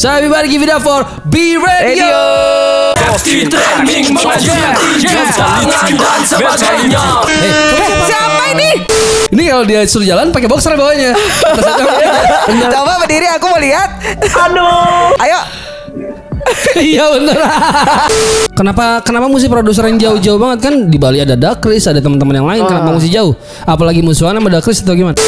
So everybody give it up for B Radio. Siapa ini? Ini kalau dia suruh jalan pakai boxer bawahnya. Coba berdiri aku mau lihat. Aduh. Ayo. Iya bener. kenapa kenapa mesti produser yang jauh-jauh banget kan di Bali ada Dakris, ada teman-teman yang lain. Kenapa mesti jauh? Apalagi musuhan sama Dakris atau gimana?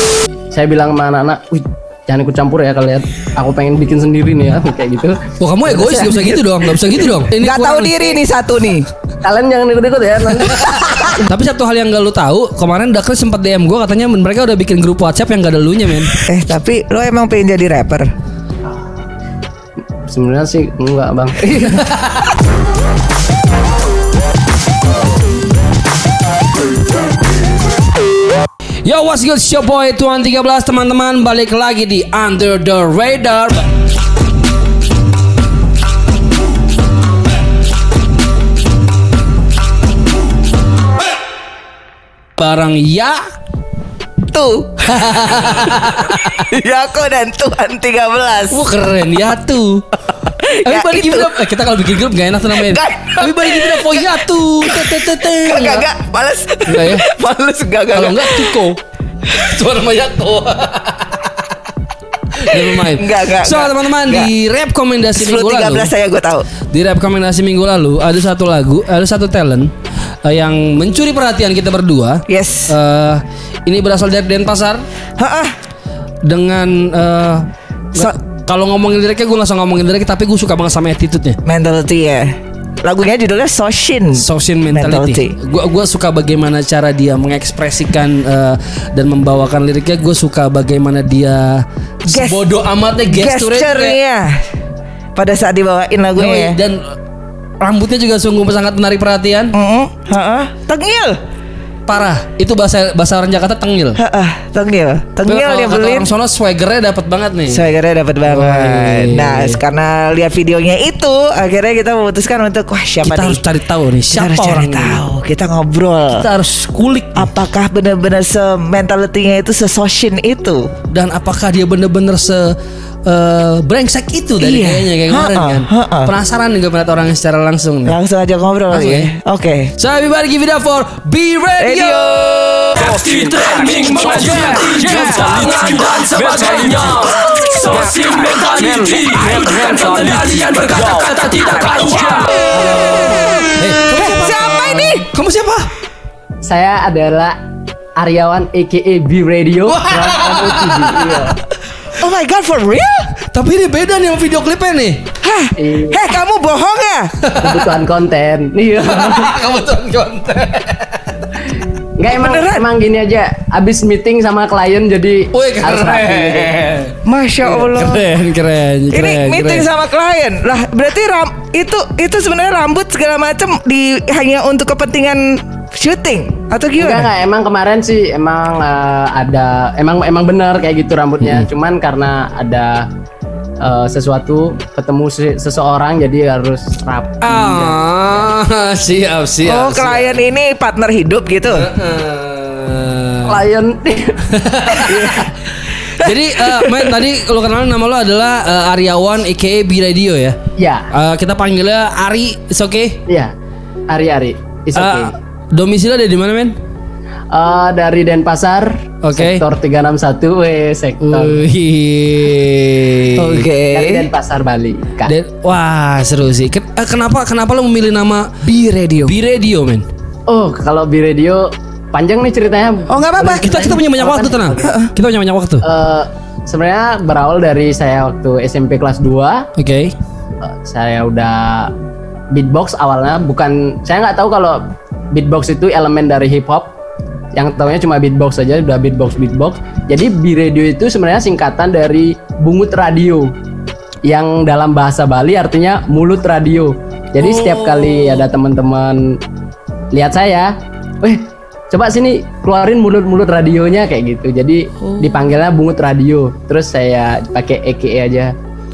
saya bilang sama anak-anak, wih jangan ikut campur ya kalian. Aku pengen bikin sendiri nih ya, kayak gitu. Wah kamu egois gak usah gitu dong, gak usah gitu dong. Ini Gak tahu diri nih satu nih. Kalian jangan ikut-ikut ya. Nanti. Tapi satu hal yang gak lu tahu, kemarin Dakris sempat DM gue katanya mereka udah bikin grup WhatsApp yang gak ada lu nya men. Eh tapi lo emang pengen jadi rapper? Sebenarnya sih enggak bang. Yo what's good, show boy Tuan 13 teman-teman balik lagi di Under the Radar. Barang ya Tuh. Yako dan Tuhan 13. Wah keren ya tuh. Ya, Everybody give itu. it up. Eh, kita kalau bikin grup gak enak tuh namanya. Gak. Everybody give it up for ya tuh. Tete Enggak enggak, males. Enggak ya? males enggak enggak. Kalau enggak. Tuko. Cuma nama Yato. Never mind. Enggak, enggak, So teman-teman di rekomendasi 10 minggu lalu 13 saya gue tahu. Di rekomendasi minggu lalu ada satu lagu, ada satu talent eh, yang mencuri perhatian kita berdua. Yes. Eh, ini berasal dari Denpasar Heeh. dengan eh, So- kalau ngomongin liriknya gue langsung ngomongin liriknya tapi gue suka banget sama attitude-nya. Mentality ya. Lagunya judulnya Soshin. Social mentality. Gue gua suka bagaimana cara dia mengekspresikan eh, dan membawakan liriknya. Gue suka bagaimana dia Ges- bodoh amatnya gesturnya. kayak- Gesturnya. Pada saat dibawain lagunya. dan rambutnya juga sungguh sangat menarik perhatian. Heeh. Heeh. Tengil. Parah. Itu bahasa bahasa orang Jakarta tengil. Heeh. Tengil. Tengil dia kata beli. orang sono swaggernya dapat banget nih. Swaggernya dapat banget. Nah, karena lihat videonya itu, akhirnya kita memutuskan untuk wah siapa kita nih? harus cari tahu nih Kita siapa harus cari orang ini. tahu. Kita ngobrol. Kita harus kulik Apakah benar-benar se-mentality-nya itu se-soshin itu? dan apakah dia bener-bener se eh, brengsek itu dari Iya. kayaknya kayak kemarin kan. ha-ha. Penasaran juga melihat orangnya secara langsung nih. Langsung aja ngobrol Langsung lagi. ya? Oke. So everybody give it up for B Radio. Radio. Di training mengajarkan tangan dan sebagainya Sosial mentality Bukan pengendalian berkata-kata tidak karuan Eh, kamu siapa? Ini? Kamu siapa? saya adalah Aryawan aka B Radio. Iya. Oh my god, for real? Tapi ini beda nih sama video klipnya nih. Hah? Iya. Heh, kamu bohong ya? Kebutuhan konten. Iya. Kamu tuh konten. Enggak emang Beneran? emang gini aja. Abis meeting sama klien jadi Woi harus rapi gitu. keren. Masya Allah. Keren, keren, Ini keren. meeting keren. sama klien lah berarti ram itu itu sebenarnya rambut segala macam di hanya untuk kepentingan syuting atau Enggak gimana? enggak emang kemarin sih emang eh, ada emang emang benar kayak gitu rambutnya. Cuman karena ada eh, sesuatu ketemu se- seseorang jadi harus rapi. Ah, siap, siap. oh siap. klien ini partner hidup gitu. Eh, Klien Jadi eh, men tadi lo kenal nama lo adalah eh, Aryawan aka B Radio ya. ya, Eh, kita panggilnya Ari, it's okay. ya. Ari Ari. It's okay. Eh, domisili ada di mana men? Eh, dari Denpasar, Oke. sektor 361, weh, sektor. Oke. Dari Denpasar Bali. Kak. Dan wah seru sih. Ken- eh, kenapa kenapa lo memilih nama B radio. B Radio men? Oh, kalau di radio panjang nih ceritanya. Oh nggak apa-apa. Kita kita punya banyak waktu tenang. Kita punya banyak waktu. Eh, sebenarnya berawal dari saya waktu SMP kelas 2 Oke. Eh, saya udah beatbox awalnya bukan saya nggak tahu kalau beatbox itu elemen dari hip hop. Yang taunya cuma beatbox saja udah beatbox beatbox. Jadi B radio itu sebenarnya singkatan dari bungut radio yang dalam bahasa Bali artinya mulut radio. Jadi setiap kali ada teman-teman lihat saya weh coba sini keluarin mulut-mulut radionya kayak gitu. Jadi dipanggilnya bungut radio. Terus saya pakai EKE aja.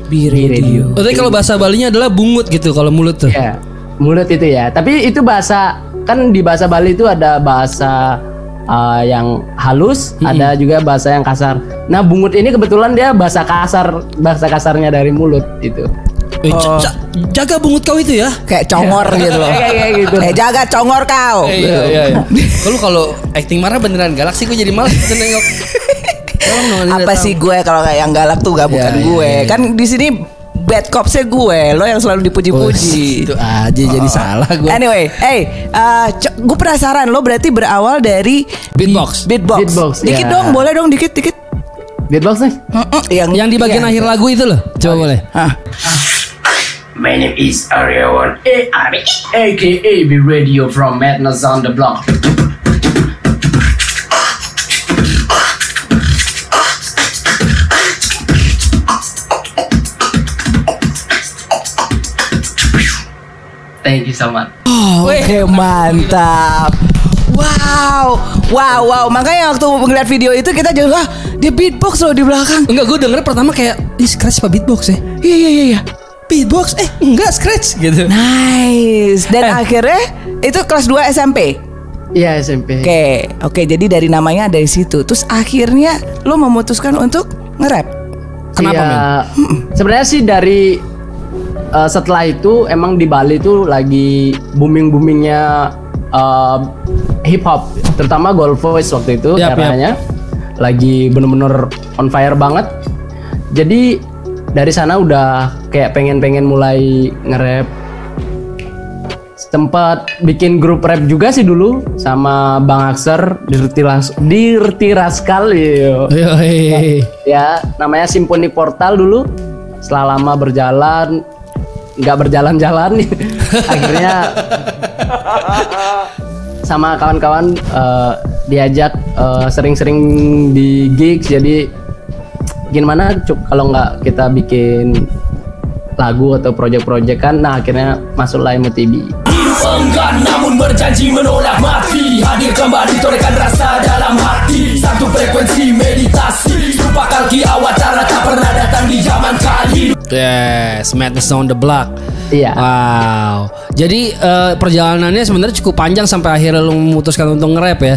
B radio. Oh, tapi kalau bahasa Balinya adalah bungut gitu kalau mulut tuh. Ya, mulut itu ya. Tapi itu bahasa kan di bahasa Bali itu ada bahasa uh, yang halus, ada juga bahasa yang kasar. Nah, bungut ini kebetulan dia bahasa kasar, bahasa kasarnya dari mulut itu. Eh, ja- jaga bungut kau itu ya. Kayak congor gitu loh. Kayak gitu. Eh jaga congor kau. iya iya. iya. Kalau kalau acting marah beneran galak sih gue jadi malas nengok. Apa datang. sih gue kalau kayak yang galak tuh gak bukan Iya, iya, gue. iya. Kan di sini bad copsnya gue, lo yang selalu dipuji-puji. Itu aja jadi salah gue. Anyway, hey, gue penasaran lo berarti berawal dari Beatbox. beatbox. Beatbox, dikit ya. dong, boleh dong dikit dikit. Beatbox nih. Yang Yang di bagian iya. akhir lagu itu loh. Coba boleh. Hah. My name is Aryawan A.R. aka Be Radio from Madness on the Block. Thank you so much. Oke mantap. Wow, wow, wow. Makanya waktu ngeliat video itu kita jadi wah dia beatbox loh di belakang. Enggak gue denger pertama kayak Ih scratch apa beatbox ya? Iya iya iya. iya. Beatbox eh enggak scratch gitu. Nice. Dan Eh. akhirnya itu kelas 2 SMP. Iya SMP. Oke, oke. Jadi dari namanya dari situ. Terus akhirnya lo memutuskan untuk nge-rap. Kenapa, Iya, Sebenarnya sih dari uh, setelah itu emang di Bali tuh lagi booming boomingnya hip hop, terutama Gold Voice waktu itu yap. eranya lagi bener-bener on fire banget. Jadi dari sana udah kayak pengen-pengen mulai nge-rap. Tempat bikin grup rap juga sih dulu sama Bang Akser Dirti Ras Dirti Raskal yo. Ya namanya Simponi Portal dulu setelah lama berjalan nggak berjalan-jalan. Nih akhirnya sama kawan-kawan eh, diajak eh, sering-sering di gigs. Jadi gimana Cuk, kalau nggak kita bikin lagu atau project-project kan nah akhirnya masuklah Hidup enggan namun berjanji menolak. Mati Hadir kembali torehkan rasa dalam hati. Satu frekuensi meditasi Lupa kalki awatara tak pernah datang di zaman kali Yes, Madness on the Block. Iya. Wow. Jadi eh, perjalanannya sebenarnya cukup panjang sampai akhirnya lu memutuskan untuk nge-rap ya.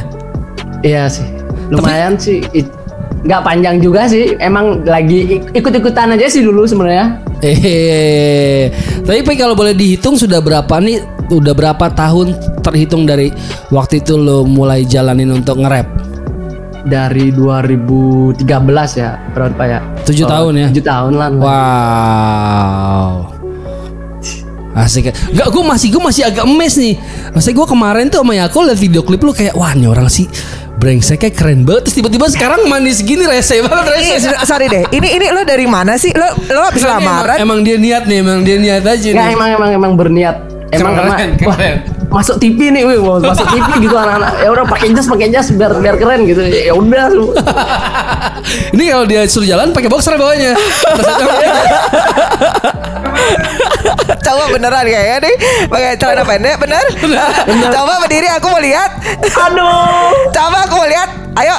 Iya sih, lumayan sih. It- Nggak panjang juga sih, emang lagi ik- ikut-ikutan aja sih dulu sebenarnya. Eh, tapi Pi, kalau boleh dihitung sudah berapa nih? Udah berapa tahun terhitung dari waktu itu lo mulai jalanin untuk nge-rap? Dari 2013 ya, berapa ya? Tujuh tahun ya? Tujuh tahun lah. Wow. Asik. Gak, gue masih gue masih agak emes nih. Maksudnya gue kemarin tuh sama Yako liat video klip lu kayak wah ini orang sih brengseknya keren banget. Terus tiba-tiba sekarang manis gini rese banget Ini rese. sorry deh. Ini ini lo dari mana sih? Lo lo habis Emang, lamaran? emang dia niat nih, emang dia niat aja Ya nih. emang emang emang berniat. Emang Keren, emang keren. Masuk TV nih, wih, mau masuk TV gitu anak-anak. Ya udah pakai jas, pakai jas biar biar keren gitu. Ya udah lu. Ini kalau dia suruh jalan pakai boxer bawahnya. Coba beneran kayaknya nih pakai celana pendek bener? Coba berdiri aku mau lihat. Aduh. Coba aku mau lihat. Ayo.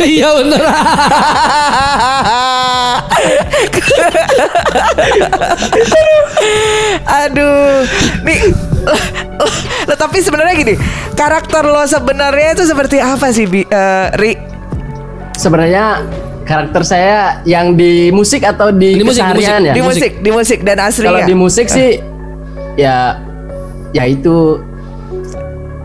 Iya bener. Aduh. Nih. Lo tapi sebenarnya gini, karakter lo sebenarnya itu seperti apa sih, Bi? Eh, Ri? Sebenarnya karakter saya yang di musik atau di, Di musik, di keseharian musik. ya? Di musik, di musik dan asli Kalau ya? di musik sih ya ya itu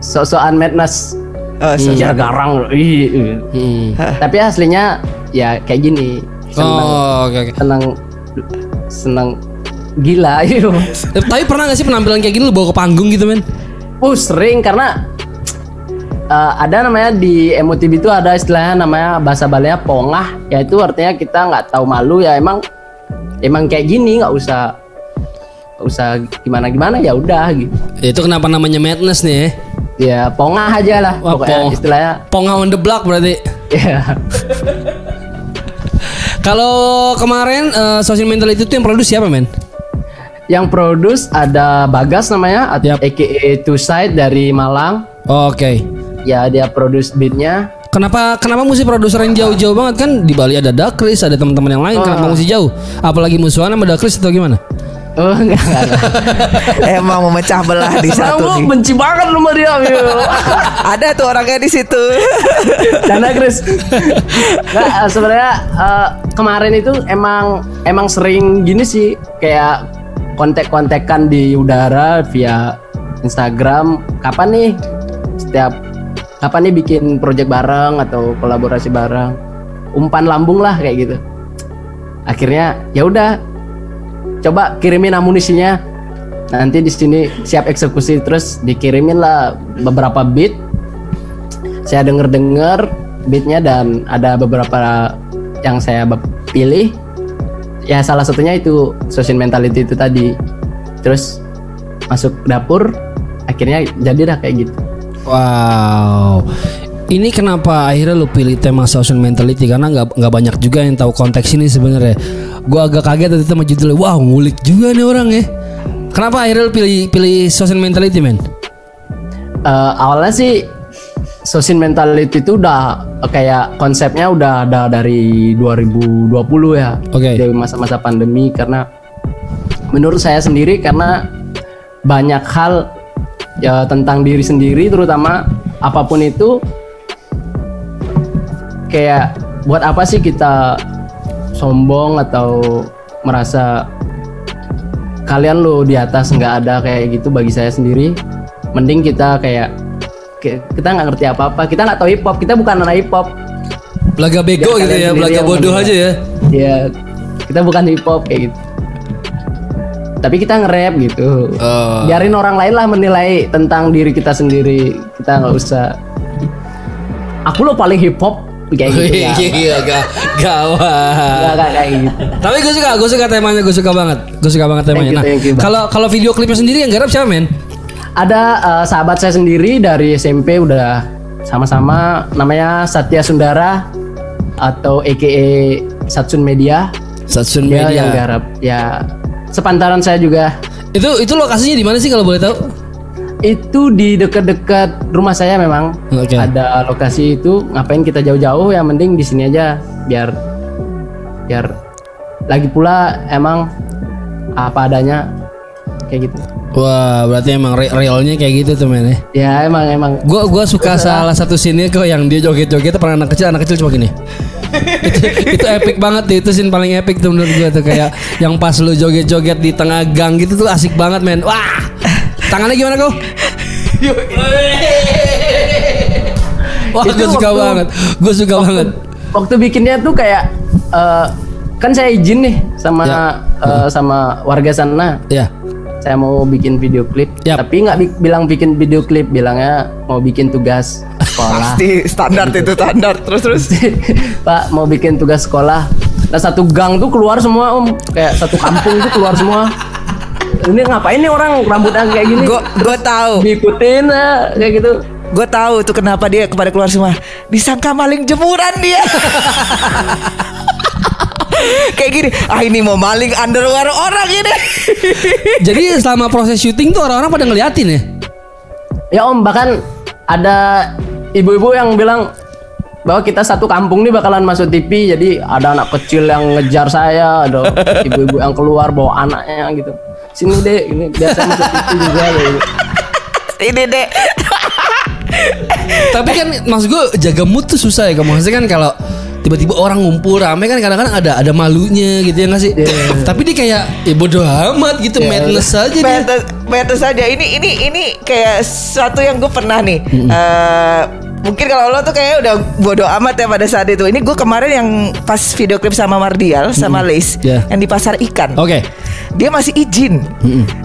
sok-sokan madness. Oh, so- Jar garang. Hmm. Tapi aslinya ya kayak gini. Senang Oh, oke oke. senang senang gila itu. Eh, Tapi pernah gak sih penampilan kayak gini lu bawa ke panggung gitu men? Uh sering karena eh, ada namanya di MUTB itu ada istilahnya namanya bahasa Balinya pongah yaitu artinya kita nggak tahu malu ya emang emang kayak gini nggak usah nggak usah gimana gimana ya udah gitu Itu kenapa namanya madness nih ya? ya pongah aja lah Wah, pokoknya pong. istilahnya Ponga on the block berarti. ya Kalau kemarin eh, social mental itu tuh yang produce siapa men? yang produce ada Bagas namanya Yap. aka Two Side dari Malang Oke. ya dia produce beatnya Kenapa kenapa mesti produser yang jauh-jauh banget kan di Bali ada Dakris ada teman-teman yang lain kenapa mesti jauh? Apalagi musuhan sama Dakris atau gimana? Oh enggak, enggak, enggak. Emang memecah belah di satu nih. benci banget lu sama dia Mio. Ada tuh orangnya di situ. Canda Chris. Eh, sebenarnya eh, kemarin itu emang emang sering gini sih kayak kontek-kontekan di udara via Instagram. Kapan nih setiap kapan nih bikin project bareng atau kolaborasi bareng? Umpan lambung lah kayak gitu. Akhirnya ya udah coba kirimin amunisinya. Nanti di sini siap eksekusi terus dikirimin lah beberapa beat saya denger dengar beatnya dan ada beberapa yang saya pilih ya salah satunya itu social mentality itu tadi terus masuk dapur akhirnya jadi dah kayak gitu Wow. Ini kenapa akhirnya lu pilih tema social mentality karena nggak nggak banyak juga yang tahu konteks ini sebenarnya. Gua agak kaget tadi sama judulnya. Wow, ngulik juga nih orang ya. Kenapa akhirnya pilih pilih social mentality, men? Eh, awalnya sih social mentality itu udah eh, kayak konsepnya udah ada dari 2020 ya Oke. dari masa-masa pandemi karena menurut saya sendiri karena banyak hal ya tentang diri sendiri terutama apa pun itu kayak buat apa sih kita sombong atau merasa kalian lo di atas nggak ada kayak gitu bagi saya sendiri mending kita kayak kita nggak ngerti apa apa kita nggak tahu hip hop kita bukan anak hip hop Belaga bego Biar gitu ya, belaga bodoh aja ya. ya kita bukan hip hop kayak gitu. Tapi kita nge-rap gitu. Oh. biarin orang lain lah menilai tentang diri kita sendiri. Kita nggak usah. Aku lo paling hip hop kayak gitu ya Iya, ga- gawat. kayak gitu Tapi gue suka, gue suka temanya, gue suka banget, gue suka banget temanya. Nah, kalau kalau video klipnya sendiri yang garap siapa, men? ada eh, sahabat saya sendiri dari SMP udah sama-sama namanya Satya Sundara atau AKA Satsun Media Satsun dia Media. yang garap ya sepantaran saya juga Itu itu lokasinya di mana sih kalau boleh tahu? Itu di dekat-dekat rumah saya memang Oke. ada lokasi itu ngapain kita jauh-jauh yang mending di sini aja biar biar lagi pula emang apa adanya kayak gitu Wah, berarti emang re- realnya kayak gitu tuh, men ya. ya emang emang Gua gua suka salah satu scene kok yang dia joget-joget pernah anak kecil anak kecil cuma gini. itu, itu epic banget tuh, itu scene paling epic tuh menurut gua tuh kayak yang pas lu joget-joget di tengah gang gitu tuh asik banget men. Wah. Tangannya gimana kau? Wah, Itu gue suka waktu- banget. Gue suka banget. waktu bikinnya tuh kayak eh, kan saya izin nih sama Ya. eh, sama warga sana Ya. saya mau bikin video klip Yap. tapi nggak bi- bilang bikin video klip bilangnya mau bikin tugas sekolah Pasti standar itu standar terus terus. Pak mau bikin tugas sekolah. Nah satu gang tuh keluar semua om, kayak satu kampung tuh keluar semua. Ini ngapain nih orang rambutnya kayak gini? Gue gue tahu. Diikutin ya, kayak gitu. Gue tahu tuh kenapa dia kepada keluar semua. Disangka maling jemuran dia. Kayak gini, ah ini mau maling underwear orang ini. Jadi selama proses syuting tuh orang-orang pada ngeliatin ya. Ya om bahkan ada ibu-ibu yang bilang bahwa kita satu kampung nih bakalan masuk TV jadi ada anak kecil yang ngejar saya ada ibu-ibu yang keluar bawa anaknya gitu sini deh ini biasa masuk TV juga gitu. ini deh. Tapi kan maksud gue jaga mood tuh susah ya. Maksudnya kan kalau tiba-tiba orang ngumpul rame kan kadang-kadang ada ada malunya gitu ya nggak sih? Tapi dia kayak ya bodo amat gitu, madness aja dia. Betul, betul saja. Ini ini ini kayak sesuatu yang gue pernah nih. Eh, mungkin kalau lo tuh kayak udah bodoh amat ya pada saat itu. Ini gue kemarin yang pas video klip sama Mardial sama Lace Ya. yang di pasar ikan. Oke. Dia masih izin.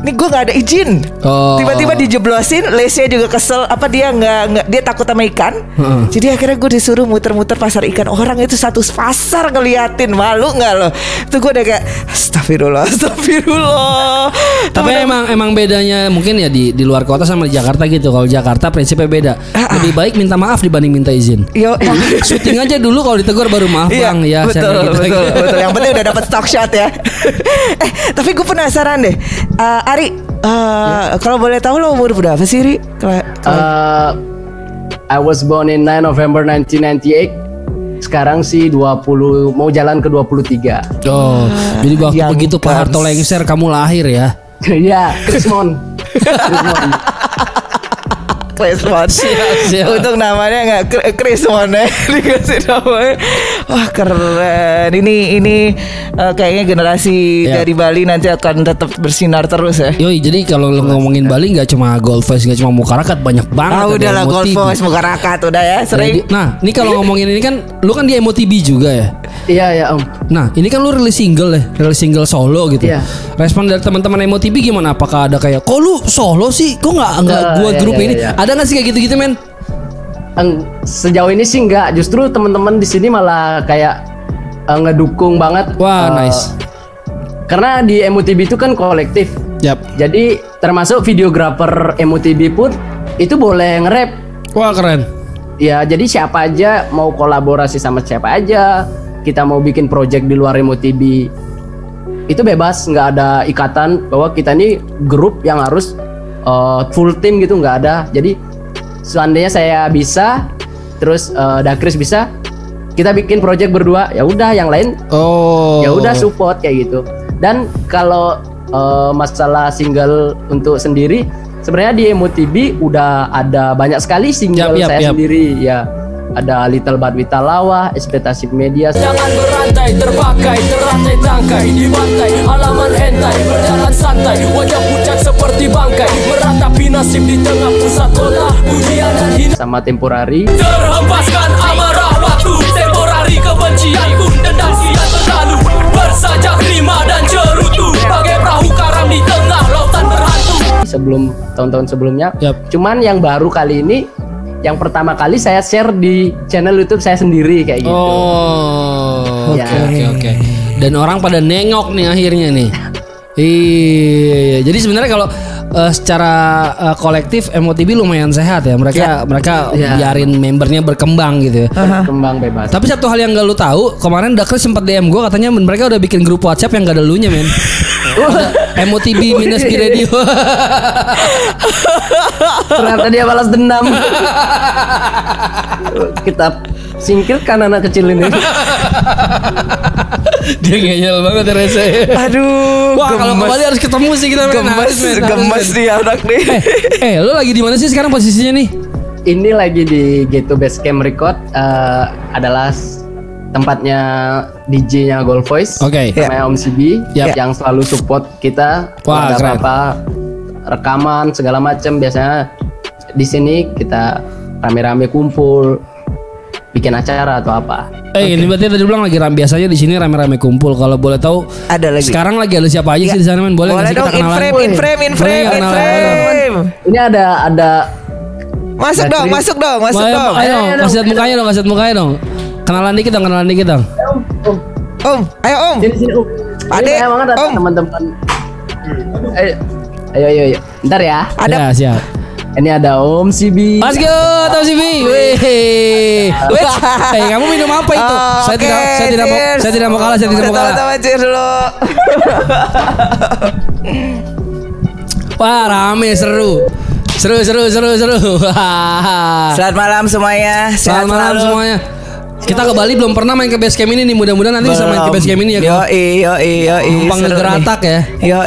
Nih gue nggak ada izin. Oh. Tiba-tiba dijeblosin, Lace-nya juga kesel. Apa dia nggak nggak dia takut sama ikan? Heeh. Jadi akhirnya gue disuruh muter-muter pasar ikan. Orang itu satu pasar ngeliatin, malu nggak lo? Itu gue udah kayak Astagfirullah, Astagfirullah. Tapi emang emang bedanya mungkin ya di di luar kota sama di Jakarta gitu. Kalau Jakarta prinsipnya beda. Ah, Lebih baik minta maaf dibanding minta izin. Yo, Syuting aja dulu kalau ditegur baru maaf Iya, bang ya. betul, gitu. betul, betul. Yang penting udah dapat stock shot ya. eh, tapi gue penasaran deh, Eh, Ari, eh, kalau boleh tahu lo umur berapa sih, Ri? Kela- Uh, I was born in 9 November 1998 sekarang sih 20 mau jalan ke 23. Oh, jadi waktu begitu Pak. Harto lengser kamu lahir ya. Iya, Krismon. Krismon. Chris Mon. siap. Untuk namanya nggak Kr- Chris Mon ya dikasih namanya. Wah keren. Ini ini eh, kayaknya generasi Ya. dari Bali nanti akan tetap bersinar terus ya. Yoi, jadi kalau lo ngomongin Bali nggak cuma Gold Face, nggak cuma Mukarakat, banyak banget. Ah udahlah Gold. Voice muka rakat udah ya sering. Jadi- Nah, ini kalau ngomongin ini kan, lu kan di Emo TV juga ya. Iya ya Om. Nah, ini kan lu rilis single ya, rilis single solo gitu. Iya. Respon dari teman-teman Emo TV gimana? Apakah ada kayak, kok lu solo sih? Kok nggak nggak Ah, gua iya, grup iya, ini? iya. Ada nggak sih kayak gitu-gitu men? Sejauh ini sih enggak, justru teman-teman di sini malah kayak eh, ngedukung banget. Wah, eh, nice. Karena di MUTB itu kan kolektif. Yap. Jadi termasuk videografer MUTB pun itu boleh nge-rap. Wah keren. Ya, jadi siapa aja mau kolaborasi sama siapa aja, kita mau bikin project di luar MUTB itu bebas, nggak ada ikatan bahwa kita ini grup yang harus uh, full team gitu nggak ada. Jadi seandainya saya bisa, terus uh, Dakris bisa, kita bikin project berdua, ya udah yang lain Oh. ya udah support kayak gitu. Dan kalau uh, masalah single untuk sendiri, sebenarnya di MOTB udah ada banyak sekali single Yap, yap, saya yap. sendiri ya. Ada Little Bad Wita Lawa, Ekspektasi Media. Jangan berantai, terpakai, teratai tangkai Di pantai, halaman hentai Berjalan santai, wajah pucat seperti bangkai nasib di tengah pusat kota Pujian dan hina sama Temporari. Terhempaskan amarah waktu Temporari kebencian pun dendam kian berlalu Bersajak rima dan cerutu Bagai perahu karam di tengah lautan berhantu sebelum tahun-tahun sebelumnya. Yap. Cuman yang baru kali ini yang pertama kali saya share di channel YouTube saya sendiri kayak gitu. Oh, oke Ya. oke oke. Dan orang pada nengok nih akhirnya nih. Iya, jadi sebenarnya kalau eh, secara eh, kolektif MOTB lumayan sehat ya. Mereka mereka Ya. biarin membernya berkembang gitu ya. Kembang bebas. Tapi satu hal yang gak lu tahu, kemarin Dakris sempat DM gue katanya mereka udah bikin grup WhatsApp yang gak ada lunya men. MOTB minus B Radio. Ternyata dia balas dendam. Kita singkirkan anak kecil ini. Dia ngeyel banget ya Rese. Aduh. Wah kalau gemes. kembali harus ketemu sih kita gemes Harus, gemes men. dia anak nih. Eh lu lagi di mana sih sekarang posisinya nih? Ini lagi di G2 Base Camp Record eh, adalah tempatnya DJ-nya Gold Voice. Oke. Namanya Om CB Yap. yang selalu support kita Wah, ada keren. apa-apa rekaman segala macam biasanya di sini kita rame-rame kumpul bikin acara atau apa. Eh ini berarti tadi bilang lagi ram biasanya di sini rame-rame kumpul. Kalau boleh tahu Ada lagi. Sekarang lagi ada siapa aja sih di sana men? Boleh Boleh dong kita in kenalan? frame, in frame, in frame, Boleh in frame. Ini ada ada Masuk dong, masuk dong, masuk Ayo, dong. ayo, Ayo, kasih mukanya dong, kasih mukanya dong. Kenalan dikit dong, kenalan dikit dong. Om, Om, ayo Om. sini sini Om. Banyak banget ada Om. teman-teman. Ayo, ayo, ayo, ayo. Ntar ya. Ada. Ya, siap. Ini ada Om CB. Let's go, Tom Sibi. Wih. Eh, kamu minum apa itu? Oh, saya oke, tidak saya tidak mau saya tidak mau kalah, saya tidak mau kalah. Sama-sama cheers dulu. Wah, rame seru. Seru seru seru seru. Selamat malam semuanya. Sehat Selamat malam selalu. semuanya. Kita ke Bali belum pernah main ke base camp ini nih. Mudah-mudahan nanti bisa main ke base camp ini ya. Yo yo yo Numpang ngegeratak ya. Yo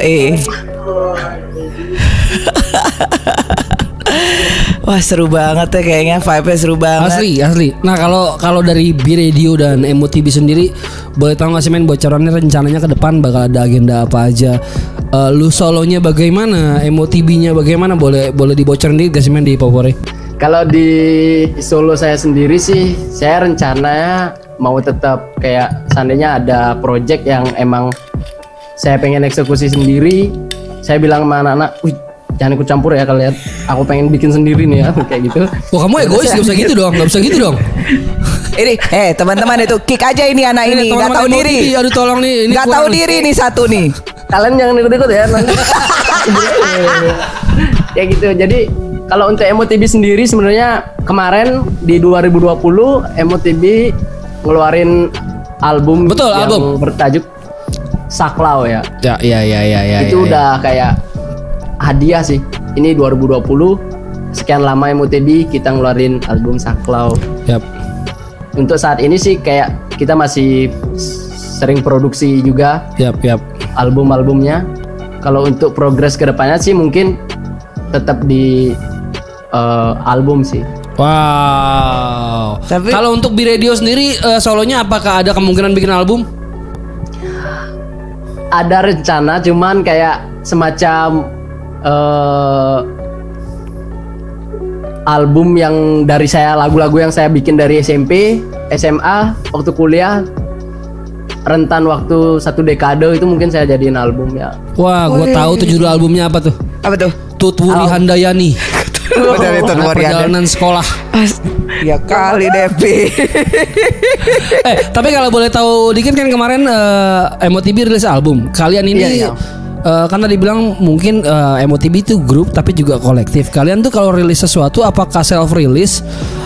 Wah seru banget ya kayaknya vibe-nya seru banget. Asli, asli. Nah kalau kalau dari B Radio dan MOTB sendiri, boleh tahu nggak sih men bocorannya rencananya ke depan bakal ada agenda apa aja? Eh, lu solonya bagaimana? MOTB-nya bagaimana? Boleh boleh dibocorin dikit gak sih men di Popore? Kalau di solo saya sendiri sih, saya rencananya mau tetap kayak seandainya ada project yang emang saya pengen eksekusi sendiri, saya bilang sama anak-anak, wih jangan ikut campur ya kalian, aku pengen bikin sendiri nih ya, kayak gitu. Wah kamu egois gak usah gitu dong, gak usah gitu dong. Ini, eh teman-teman itu kick aja ini anak ini, nggak tahu diri, Aduh tolong nih, ini nggak tahu diri nih satu nih. Kalian jangan ikut-ikut ya. ya gitu. Jadi kalau untuk MOTB sendiri sebenarnya kemarin di 2020 MOTB ngeluarin album Betul, yang album. bertajuk Saklau ya. Ya, ya, ya, ya, ya. itu ya, ya. udah kayak hadiah sih. Ini 2020 sekian lama MOTB kita ngeluarin album Saklau. Yap. untuk saat ini sih kayak kita masih sering produksi juga Yap, yap. album-albumnya. Kalau untuk progres ke depannya sih mungkin tetap di eh, album sih. Wow. Tapi- kalau untuk B Radio sendiri eh, solonya apakah ada kemungkinan bikin album? Ada rencana cuman kayak semacam eh, album yang dari saya lagu-lagu yang saya bikin dari SMP, SMA, waktu kuliah rentan waktu satu dekade itu mungkin saya jadiin album ya. Wah, gue tahu tuh judul albumnya apa tuh? Apa tuh? Tutwuri Handayani. Dari Tuan. Perjalanan sekolah. Ya kali Devi. eh, tapi kalau boleh tahu dikit kan kemarin eh, MOTB rilis album. Kalian ini Iya, iya. eh, karena dibilang mungkin eh, MOTB itu grup tapi juga kolektif. Kalian tuh kalau rilis sesuatu apakah self release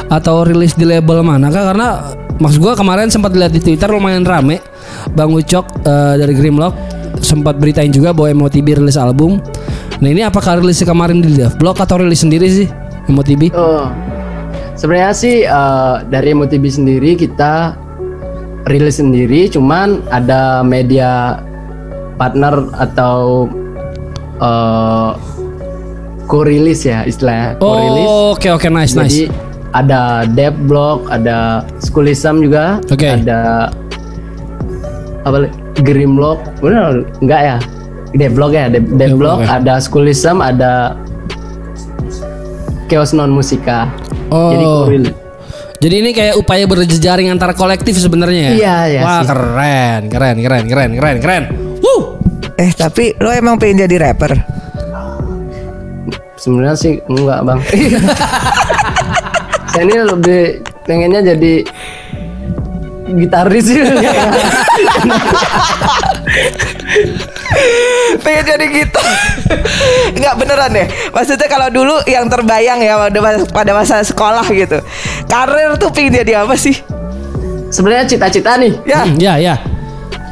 atau rilis di label manakah? Karena maksud gua kemarin sempat lihat di Twitter lumayan rame. Bang Ucok eh, dari Grimlock sempat beritain juga bahwa MOTB rilis album. Nah ini apakah rilis kemarin di Dev Blog atau rilis sendiri sih MOTB? Oh, sebenarnya sih eh, dari MOTB sendiri kita rilis sendiri, cuman ada media partner atau eh co-release ya istilahnya co-release. Oh, oke oke nice nice. Jadi ada Dev Blog, ada Schoolism juga, Oke. ada apa lagi? Grimlock, benar enggak ya? Dev Blog ya, Dev, Dev Blog Blog, ya. ada Schoolism, ada Chaos Non Musika. Oh. Jadi co-release. Jadi ini kayak upaya berjejaring antara kolektif sebenarnya ya? Iya, iya Wah sih. keren, keren, keren, keren, keren, keren. Wuh. eh tapi lo emang pengen jadi rapper? Sebenarnya sih enggak bang. Saya ini lebih pengennya jadi gitaris sih. pengen jadi gitu nggak beneran deh maksudnya kalau dulu yang terbayang ya pada masa, pada masa sekolah gitu karir tuh pengen jadi apa sih Sebenarnya cita-cita nih. ya Hmm, ya, ya.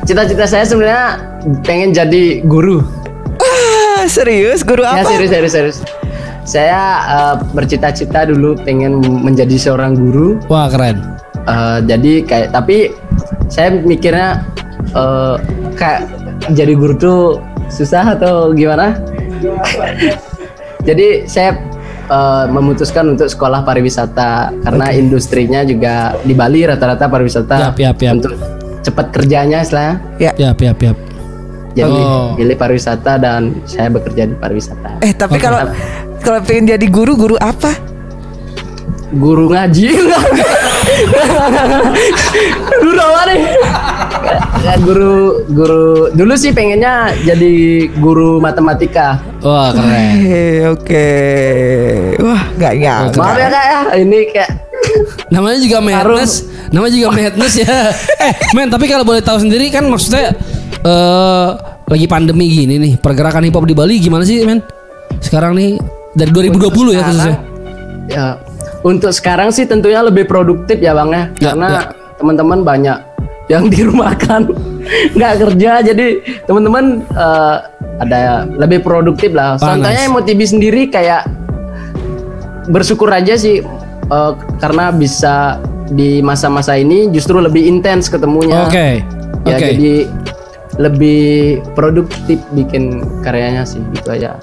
Cita-cita saya sebenarnya pengen jadi guru. ah, serius guru Ya apa serius serius serius. Saya eh, bercita-cita dulu pengen menjadi seorang guru. Wah keren. Eh, jadi kayak tapi saya mikirnya eh, kayak jadi guru tuh susah atau gimana? jadi saya eh, memutuskan untuk sekolah pariwisata karena industrinya juga di Bali rata-rata pariwisata Yap, yap, yap. untuk cepat kerjanya istilahnya. ya Ya, ya, ya. Jadi Oh. pilih pariwisata dan saya bekerja di pariwisata. eh tapi Oke. kalau kalau pengen jadi guru guru apa Guru ngaji Guru apa nih? Ya, guru guru dulu sih pengennya jadi guru matematika. Wah keren. Oke wah nggak nyangka Maaf ya kak ya, ini kayak Namanya juga madness. Namanya juga madness ya. eh, men, tapi kalau boleh tahu sendiri kan maksudnya eh lagi pandemi gini nih, pergerakan hip hop di Bali gimana sih, men? Sekarang nih dari 2020 ya khususnya. ya untuk sekarang sih tentunya lebih produktif ya bang ya, Ya, karena ya. teman-teman banyak yang dirumahkan nggak kerja jadi teman-teman eh, ada lebih produktif lah. Ah, Contohnya. MOTB sendiri kayak bersyukur aja sih eh, karena bisa di masa-masa ini justru lebih intens ketemunya. Oke. Ya Oke. jadi lebih produktif bikin karyanya sih gitu aja.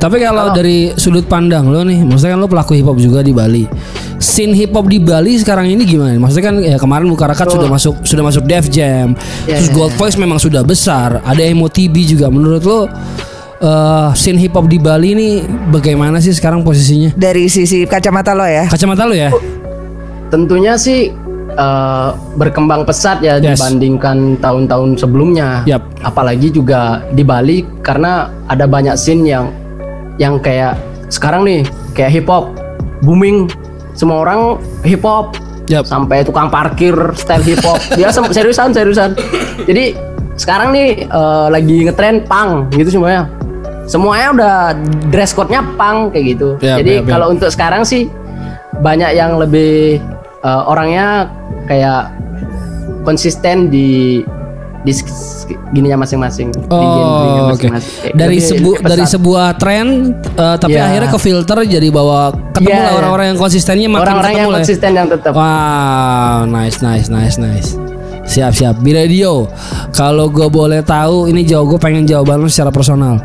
Tapi kalau dari sudut pandang lo nih, maksudnya kan lo pelaku hip hop juga di Bali. Scene hip hop di Bali sekarang ini gimana? Maksudnya kan ya kemarin Bukarakat sudah masuk sudah masuk Def Jam. Ya, terus ya, Gold Voice memang sudah besar. Ada MOTB juga. Menurut lo eh scene hip hop di Bali ini bagaimana sih sekarang posisinya? dari sisi kacamata lo ya Kacamata lo ya? Tentunya sih eh, berkembang pesat ya Yes. dibandingkan tahun-tahun sebelumnya. Yap. Apalagi juga di Bali karena ada banyak scene yang yang kayak sekarang nih kayak hip hop booming. Semua orang hip hop Yap. sampai tukang parkir style hip hop dia sem- seriusan seriusan. Jadi sekarang nih eh, lagi ngetren pang gitu semuanya semuanya udah dress code-nya pang kayak gitu. Yap, jadi yap, yap. kalau untuk sekarang sih banyak yang lebih eh, orangnya kayak konsisten di di gininya masing-masing. Oh, oke. masing-masing. Eh, Dari lebih- sebu lebih dari sebuah tren eh, tapi Iya. akhirnya ke filter jadi bawa ketemu Iya, lah iya. orang-orang yang konsistennya makin orang-orang ketemu yang ya. konsisten yang tetap. Wow, nice, nice, nice, nice. Siap, siap. Bi Radio, kalau gue boleh tahu, ini jauh gue pengen jawaban lo secara personal.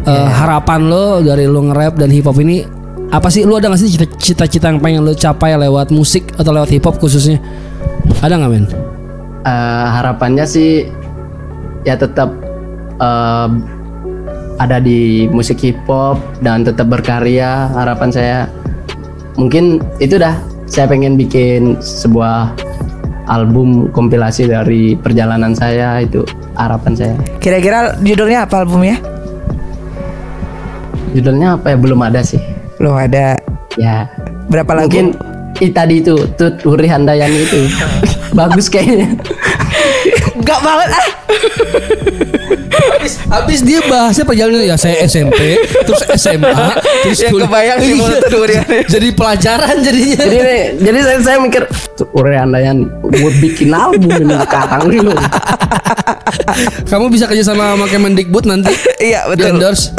Eh, Iya. Harapan lo dari lo nge-rap dan hip hop ini apa sih? Lo ada gak sih cita- cita-cita yang pengen lo capai lewat musik atau lewat hip hop khususnya? Ada nggak men? Eh, harapannya sih ya tetap eh, ada di musik hip hop dan tetap berkarya. Harapan saya mungkin itu dah. Saya pengen bikin sebuah album kompilasi dari perjalanan saya itu harapan saya. Kira-kira judulnya apa albumnya? judulnya apa ya? Belum ada sih. Belum ada. ya. Berapa lagu? mungkin tadi itu Tut Huri Handayani itu. Bagus kayaknya Enggak banget ah. Habis, habis dia bahasnya perjalanan ya saya SMP, terus SMA, terus Ya, kuliah. kebayang sih Iya. mulut durian. Jadi pelajaran jadinya. jadi jadi saya, saya mikir Tut Huri Handayani gue bikin album ini sekarang nih loh Kamu bisa kerja sama sama Kemendikbud nanti. Iya, betul. endorse.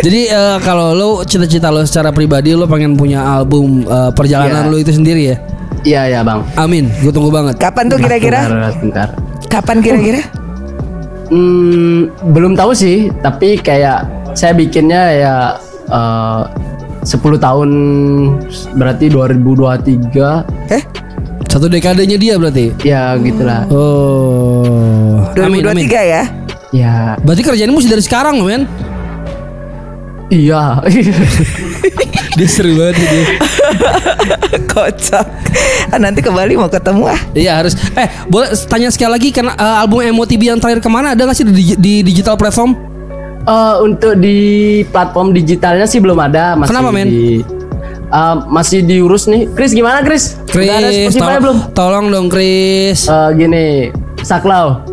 Jadi eh, kalau lo cita-cita lo secara pribadi lo pengen punya album eh, perjalanan Iya. lo itu sendiri ya. iya ya bang Amin, gue tunggu banget. Kapan tuh kira-kira? Bentar, bentar. Kapan kira-kira? Hmm, belum tahu sih, tapi kayak saya bikinnya ya eh, 10 tahun berarti 2023 Eh? Satu dekadenya dia berarti. ya gitulah. Oh, amin, amin. 2023 ya? Ya, Berarti kerjaannya mesti dari sekarang loh men. Iya. Dia seru banget dia. Kocak. Ah, nanti ke Bali mau ketemu ah. Iya harus. Eh boleh tanya sekali lagi karena eh, album MOTB yang terakhir ke mana ada nggak sih di, di digital platform? Eh, untuk di platform digitalnya sih belum ada, masih Kenapa, men? di eh, masih diurus nih. Chris gimana Chris? Udah ada Chris, Spotify tol- belum? tolong dong Chris. Eh, gini, Saklau.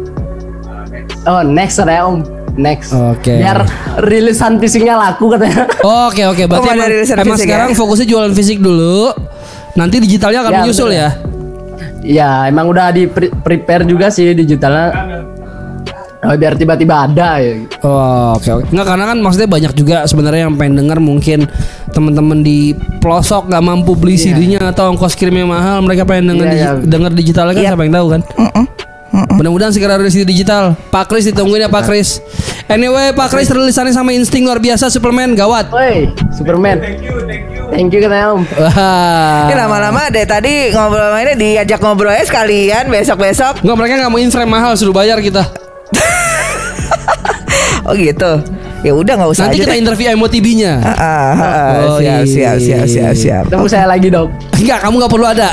Oh, next ada Om. Next. Oke. Biar rilisan fisiknya laku katanya. Oke oke, berarti Oh, emang, emang fisik sekarang ya? fokusnya jualan fisik dulu. Nanti digitalnya akan Ya, menyusul betul. ya. Ya, emang udah di pre- prepare juga sih digitalnya. Oh, biar tiba-tiba ada ya. Oh, oke oke. Nggak karena kan maksudnya banyak juga sebenarnya yang pengen denger mungkin teman-teman di pelosok nggak mampu beli CD-nya atau ongkos kirimnya mahal, mereka pengen denger Iya, digi- iya. denger digitalnya kan Yap. siapa yang tahu kan? Mudah-mudahan segera rilis di digital. Pak Kris ditungguin ya Pak Kris. Anyway, Pak Kris rilisannya sama insting luar biasa Superman gawat. Woi, Superman. Thank you, thank you. Thank you Om. Wah. Ini lama-lama deh tadi ngobrol sama ini diajak ngobrol aja sekalian besok-besok. Nggak mereka nggak mau inframe mahal suruh bayar kita. Oh gitu. Ya udah nggak usah Nanti aja kita deh. interview MOTB-nya. Ah, ah, ah, Oh, siap, siap, siap, siap, siap. Tunggu saya lagi dong. Enggak, kamu nggak perlu ada.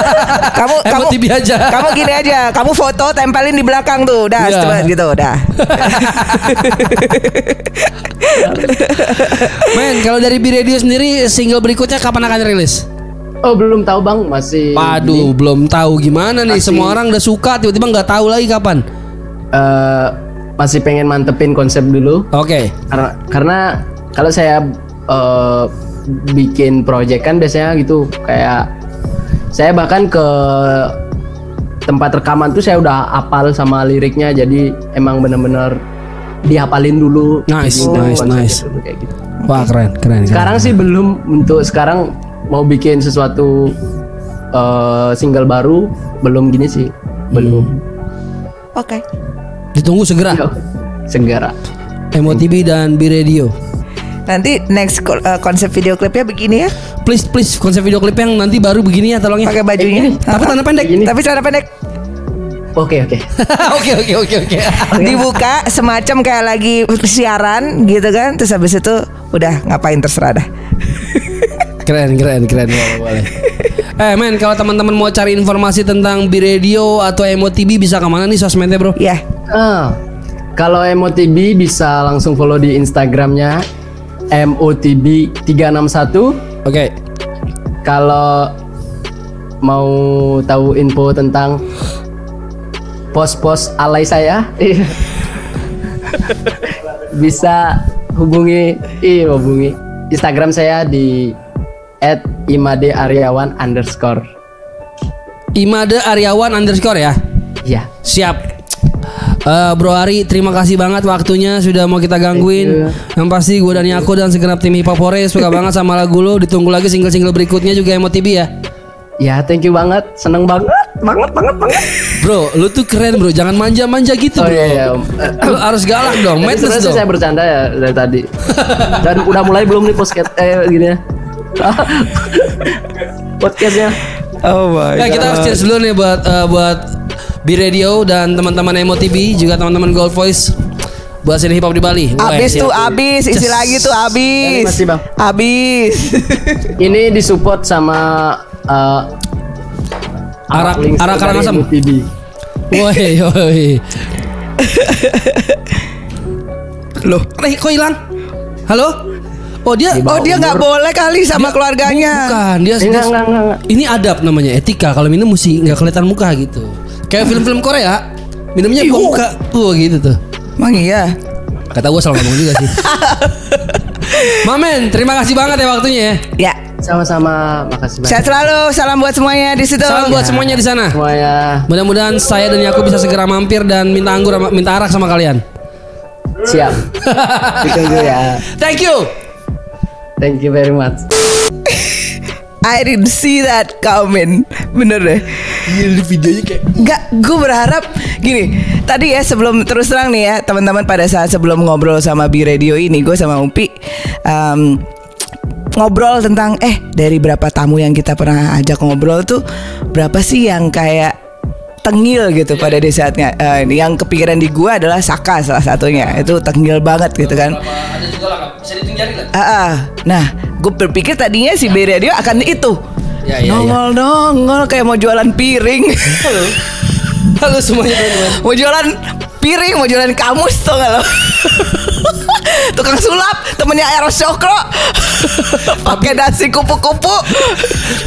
Kamu kamu MOTB aja. Kamu gini aja, kamu foto tempelin di belakang tuh, udah Iya. cepet gitu, udah. Men, kalau dari B Radio sendiri single berikutnya kapan akan rilis? Oh, belum tahu Bang, masih Waduh, belum tahu gimana nih. Masih- Semua orang udah suka, tiba-tiba nggak tahu lagi kapan. eh, masih pengen mantepin konsep dulu. Oke. Karena karena kalau saya eh, bikin project kan biasanya gitu kayak saya bahkan ke tempat rekaman tuh saya udah apal sama liriknya jadi emang bener-bener dihafalin dulu. Nice, Jadi nice, nice. dulu kayak gitu. Wah keren, keren. keren. Sekarang sih belum untuk sekarang mau bikin sesuatu eh, single baru belum gini sih belum. Oke. Ditunggu segera. Yo, Segera. MOTB dan B Radio. Nanti next eh, konsep video klipnya begini ya, Please, please konsep video klip yang nanti baru begini ya tolong ya. pakai bajunya. Ini, Tapi tanda pendek. Gini. Tapi celana pendek. Oke oke. Oke, oke, oke, oke. Dibuka semacam kayak lagi siaran gitu kan, terus habis itu udah ngapain terserah dah. Keren, keren, keren. Boleh, boleh. Eh men, kalau teman-teman mau cari informasi tentang B Radio atau MOTB bisa ke mana nih sosmednya bro? Ya, Ah, kalau MOTB bisa langsung follow di Instagramnya MOTB 361. Oke. Kalau mau tahu info tentang pos-pos alay saya, bisa hubungi, iya hubungi Instagram saya di @imadearyawan underscore. Imade Aryawan underscore ya. Ya. Siap. Eh, Bro Ari, terima kasih banget waktunya sudah mau kita gangguin. Yang pasti gue dan Yako dan segenap tim Hip Hop Hore suka banget sama lagu lo. Ditunggu lagi single-single berikutnya juga Emo TV ya. Ya, thank you banget. Seneng banget. Banget, banget, banget. Bro, lu tuh keren bro. Jangan manja-manja gitu Oh bro. iya, iya. Lu harus galak dong. Madness dong. saya bercanda ya dari tadi. Dan udah mulai belum nih podcast eh gini ya. Podcastnya. Oh my Ya kita harus cheers dulu nih buat eh, buat B Radio dan teman-teman Emo TV juga teman-teman Gold Voice buat sini hip hop di Bali. Wah, Abis tuh siap. abis isi Yes. lagi tuh abis. Kasih, Bang. Abis. Ini disupport sama eh, Arak- arak Karangasem. MUTV. Woi, woi. Loh. Eh, kok hilang? Halo? Oh dia Di Oh dia nggak boleh kali sama keluarganya. Bukan, dia, dia- enggak, enggak, enggak, enggak. Ini adab namanya, etika. Kalau minum mesti nggak kelihatan muka gitu. Kayak film-film Korea, minumnya buka muka. Tuh gitu tuh. Emang iya. Kata gue salah ngomong juga sih. Mamen, terima kasih banget ya waktunya ya. Ya. Sama-sama, makasih banyak. Sehat selalu. Salam buat semuanya di situ. Salam buat semuanya di sana. Semuanya Mudah-mudahan saya dan Yaku bisa segera mampir dan minta anggur sama- minta arak sama kalian. siap. Ditunggu ya. Thank you. Thank you very much. I didn't see that coming. Bener deh. Ini videonya kayak Enggak, gue berharap gini. Tadi ya sebelum terus terang nih ya teman-teman pada saat sebelum ngobrol sama Bi Radio ini, gue sama Upi em, ngobrol tentang eh dari berapa tamu yang kita pernah ajak ngobrol tuh berapa sih yang kayak tengil gitu pada di saatnya Eh, yang kepikiran di gua adalah Saka salah satunya itu tengil banget gitu kan ada juga lah, bisa dihitung jari lah. Ah, ah. nah gue berpikir tadinya si B Radio akan itu Ya, ya, ya. nongol nongol kayak mau jualan piring Halo. Halo semuanya mau jualan piring mau jualan kamus tuh lo tukang sulap temennya Eros Cokro pakai dasi kupu-kupu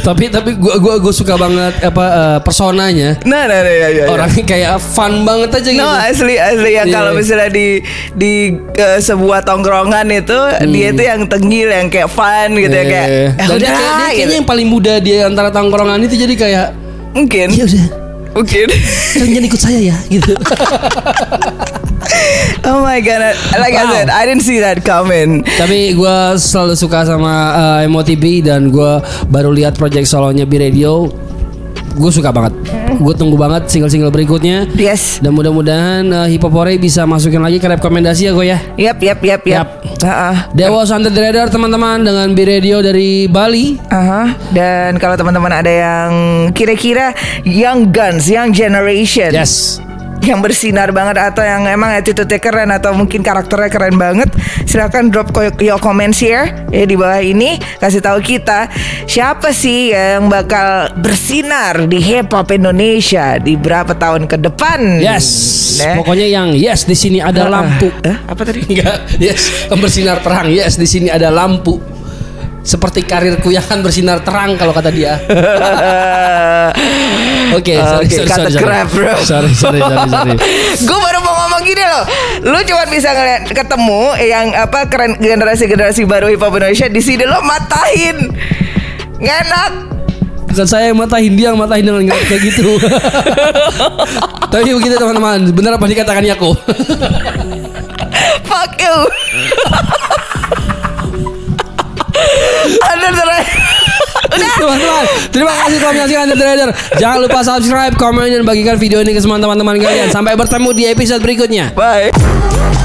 tapi tapi gua gua gua suka banget apa eh, personanya. nah nah, nah ya, ya, ya. Orangnya kayak fun banget aja gitu. No asli asli yang Iya. kalau misalnya di di eh, sebuah tongkrongan itu dia itu yang tengil yang kayak fun gitu ya kayak Hmm. Eh, dan dia, udah kayak- dia kayaknya gitu. yang paling muda dia antara tongkrongan itu jadi kayak mungkin ya udah mungkin kalian ikut saya ya gitu. oh my god like I Wow. said I didn't see that coming Tapi gue selalu suka sama uh, MOTB dan gue baru lihat project solonya B Radio. Gue suka banget. Gue tunggu banget single-single berikutnya. yes Dan mudah-mudahan uh, Hip Hop Hore bisa masukin lagi ke rekomendasi ya gue ya. Yap, yap, yap, yap. Yap. Heeh. Dewa Santet Radar teman-teman dengan B Radio dari Bali. Aha. Dan kalau teman-teman ada yang kira-kira young guns, young generation, Yes. Yang bersinar banget atau yang emang attitude-nya keren atau mungkin karakternya keren banget, silakan drop your comments here ya di bawah ini, kasih tahu kita siapa sih yang bakal bersinar di hip hop Indonesia di berapa tahun ke depan. Yes. Nah. Pokoknya yang yes di sini ada lampu. Eh, apa tadi? Enggak, yes, yang bersinar terang. Yes, di sini ada lampu. Seperti karirku yang akan bersinar terang kalau kata dia. Oke, sorry, Oke, sorry, kata sorry, sorry. crap, bro. Sorry, sorry, sorry, sorry. gue baru mau ngomong gini loh Lu cuma bisa ngeliat ketemu Yang apa keren generasi-generasi baru hip hop Indonesia Di sini lo matahin Nggak enak Bukan saya yang matahin dia yang matahin dengan kayak gitu. Tapi begitu teman-teman, benar apa dikatakan Yako? Fuck you Ada terakhir teman-teman, terima kasih telah menyaksikan The Trader. Jangan lupa subscribe, komen dan bagikan video ini ke semua teman-teman kalian. Sampai bertemu di episode berikutnya. Bye